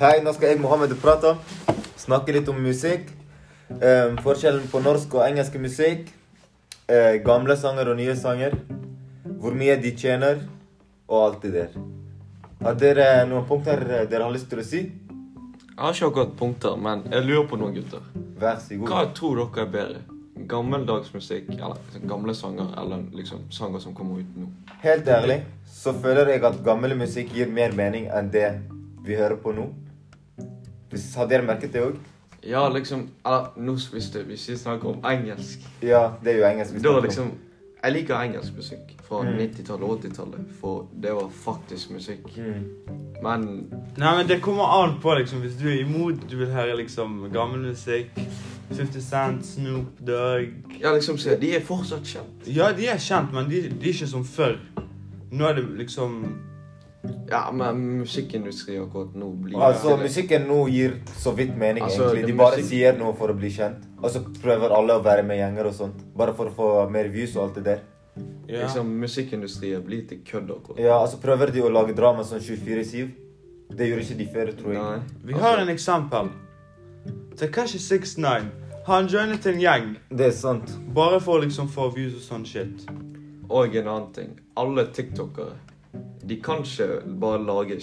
Hei, nå skal jeg Mohammed prate. Snakke litt om musikk. Um, forskjellen på norsk og engelsk musikk. Uh, gamle sanger og nye sanger. Hvor mye de tjener, og alt det der. Har dere noen punkter eh, dere har lyst til å si? Jeg har ikke akkurat punkter, men jeg lurer på noe, gutter. Vær så god. Hva tror dere er bedre? Gammeldags musikk, eller liksom gamle sanger, eller liksom sanger som kommer ut nå? Helt ærlig så føler jeg at gammel musikk gir mer mening enn det vi hører på nå. Hvis- Har dere merket det òg? Ja, liksom Eller nå hvis, vi snakker om engelsk Ja, det er jo engelsk. Da liksom Jeg liker engelsk musikk fra Mm. 90-tallet og 80-tallet, for det var faktisk musikk. Mm. Men Nei, men det kommer an på, liksom. Hvis du er imot, du vil høre liksom gammel musikk. 50 Cent, Snoop Dogg ja, liksom se, de er fortsatt kjent. Ja, de er kjent, men de, de er ikke som før. Nå er det liksom Ja, men musikkindustrien akkurat nå blir Altså, musikken nå gir så vidt mening, Altså, egentlig. De bare musikk- sier noe for å bli kjent. Og så prøver alle å være med gjenger og sånt. Bare for å få mer views og alt det der. Ja. Liksom, Musikkindustrien blir til kødd akkurat. Ja, altså prøver de å lage drama sånn 24-7. Det gjorde ikke de før, tror jeg. Nei. Vi har en eksempel. Takashi 69. Han joinet en gjeng Det er sant. bare for å liksom få views og sånn shit. Og en annen ting. Alle tiktokere de kan ikke bare lage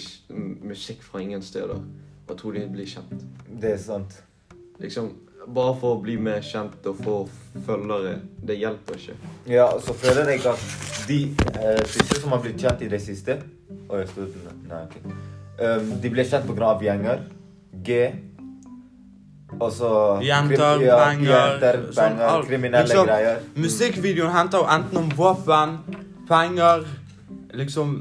musikk fra ingen steder og tro de blir kjent. Det er sant. Liksom, Bare for å bli mer kjent og få følgere. Det hjelper ikke. Ja, så føler jeg at de eh, siste som har blitt kjent i det siste Å, jeg stod uten Nei, ok. Um, de ble kjent på grunn av gjenger. G. Og så Jenter, ja, penger, jenter, sånn kriminelle Liksom- greier. Musikkvideoen henter jo enten om våpen, penger Liksom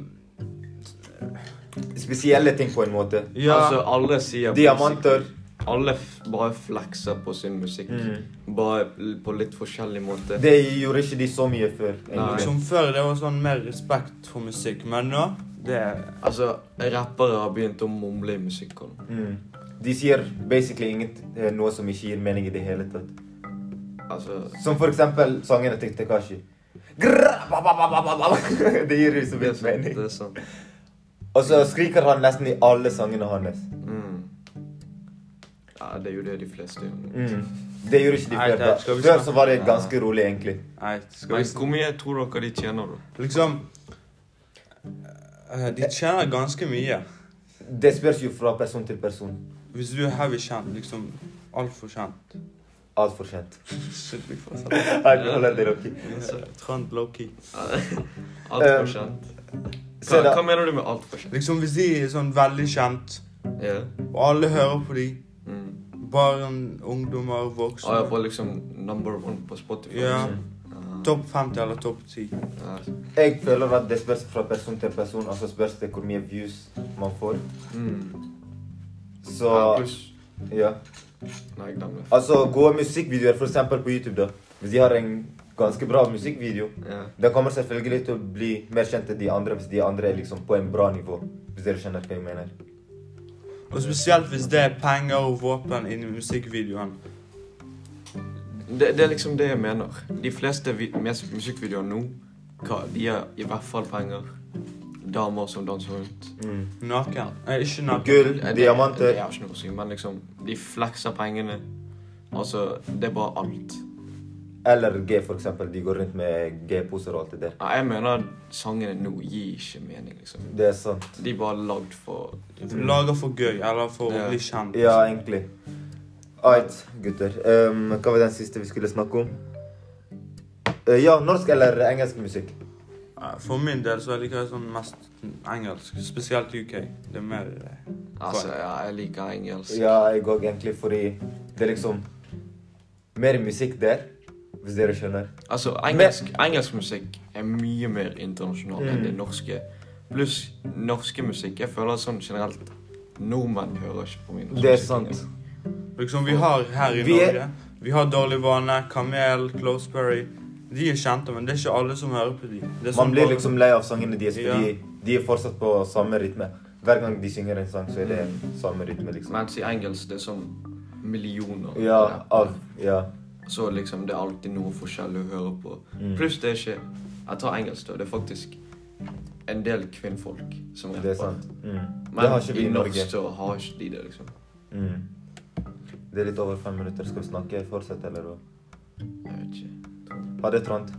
Spesielle ting, på en måte. Ja. Altså, alle sier Diamanter. Alle f bare flekser på sin musikk. Mm. Bare på litt forskjellig måte. Det gjorde ikke de så mye før. Som før det var sånn mer respekt for musikk, men nå det er Altså, rappere har begynt å mumle i musikken. Mm. De sier basically inget, eh, noe som ikke gir mening i det hele tatt. Altså Som for eksempel sangene til Tekashi. Det gir jo så er vidt sant. mening. Det er sant. Og så skriker han nesten i alle sangene hans. Mm. Ja, det er jo det de fleste gjør. Mm. Det gjorde ikke de Nei, det skal da. vi Før så var det ganske rolig, egentlig. Nei, skal Men vi hvor mye tror dere de tjener, da? Liksom eh, De tjener ganske mye. Det spørs jo fra person til person. Hvis du er heavy kjent, liksom altfor kjent Altfor kjent. Shit, for. Jeg holder det. Trond low-key. Altfor Um, kjent. Se Hva, hva mener du med altfor kjent? Liksom Hvis de er sånn veldig kjent, yeah. og alle hører på de, Mm. barn, ungdommer, voksne Ah, ja, på liksom number one på Spotify. Ja. liksom. Ah, Topp 50 eller topp 10. ja. Jeg føler at det spørs fra person til person, og så spørs det hvor mye views man får. Mm. Så Ja, ja. Nei. Altså gode musikkvideoer, for eksempel på YouTube, da. Hvis de har en ganske bra musikkvideo, Ja. den kommer selvfølgelig til å bli mer kjent enn de andre hvis de andre er liksom på en bra nivå. Hvis dere skjønner hva jeg mener. Og spesielt hvis det er penger og våpen inni musikkvideoen. Det, det er liksom det jeg mener. De fleste musikkvideoer nå, hva, de har i hvert fall penger. Damer som danser rundt. Mm. Naken. Eh, ikke naken. Gull, diamanter. Det, diamanter. det har ikke noe å si, men liksom, de flekser pengene. Altså, det er bare alt. Eller G, for eksempel. De går rundt med G-poser og alt det der. Ja, Jeg mener sangene nå gir ikke mening, liksom. Det er sant. De er bare lagd for Lager for gøy, eller for Ja. å bli kjent. Ja, egentlig. Ait, gutter. Um, hva var den siste vi skulle snakke om? Uh, ja, norsk eller engelsk musikk? For min del så liker jeg sånn mest engelsk. Spesielt UK. Det er mer eh, Altså, ja, jeg liker engelsk. Ja, jeg òg, egentlig, fordi det er liksom mer musikk der, hvis dere skjønner. Altså, engelsk, engelsk musikk er mye mer internasjonal enn Mm. det norske. Pluss norske musikk. Jeg føler sånn generelt Nordmenn hører ikke på min Det er sant. Liksom vi har her i Vi er- Norge. Vi har Dårlig vane, Kamel, Closeberry. De er kjente, men det er ikke alle som hører på de. Er Man sånn blir bare- liksom lei av sangene deres, Ja. fordi de er fortsatt på samme rytme. Hver gang de synger en sang, så er det samme rytme, liksom. Mens i engelsk det er sånn millioner. Ja, av Ja. Så liksom det er alltid noe forskjellig å høre på. Mm. Pluss det er ikke Jeg tar engelsk, da. Det er faktisk en del kvinnfolk som Det er rapper. sant. Mm. Men det har ikke vi i norsk så har ikke de det, liksom. Mm. Det er litt over fem minutter. Skal vi snakke? Fortsette, eller? Jeg vet ikke. Ha det, Trond.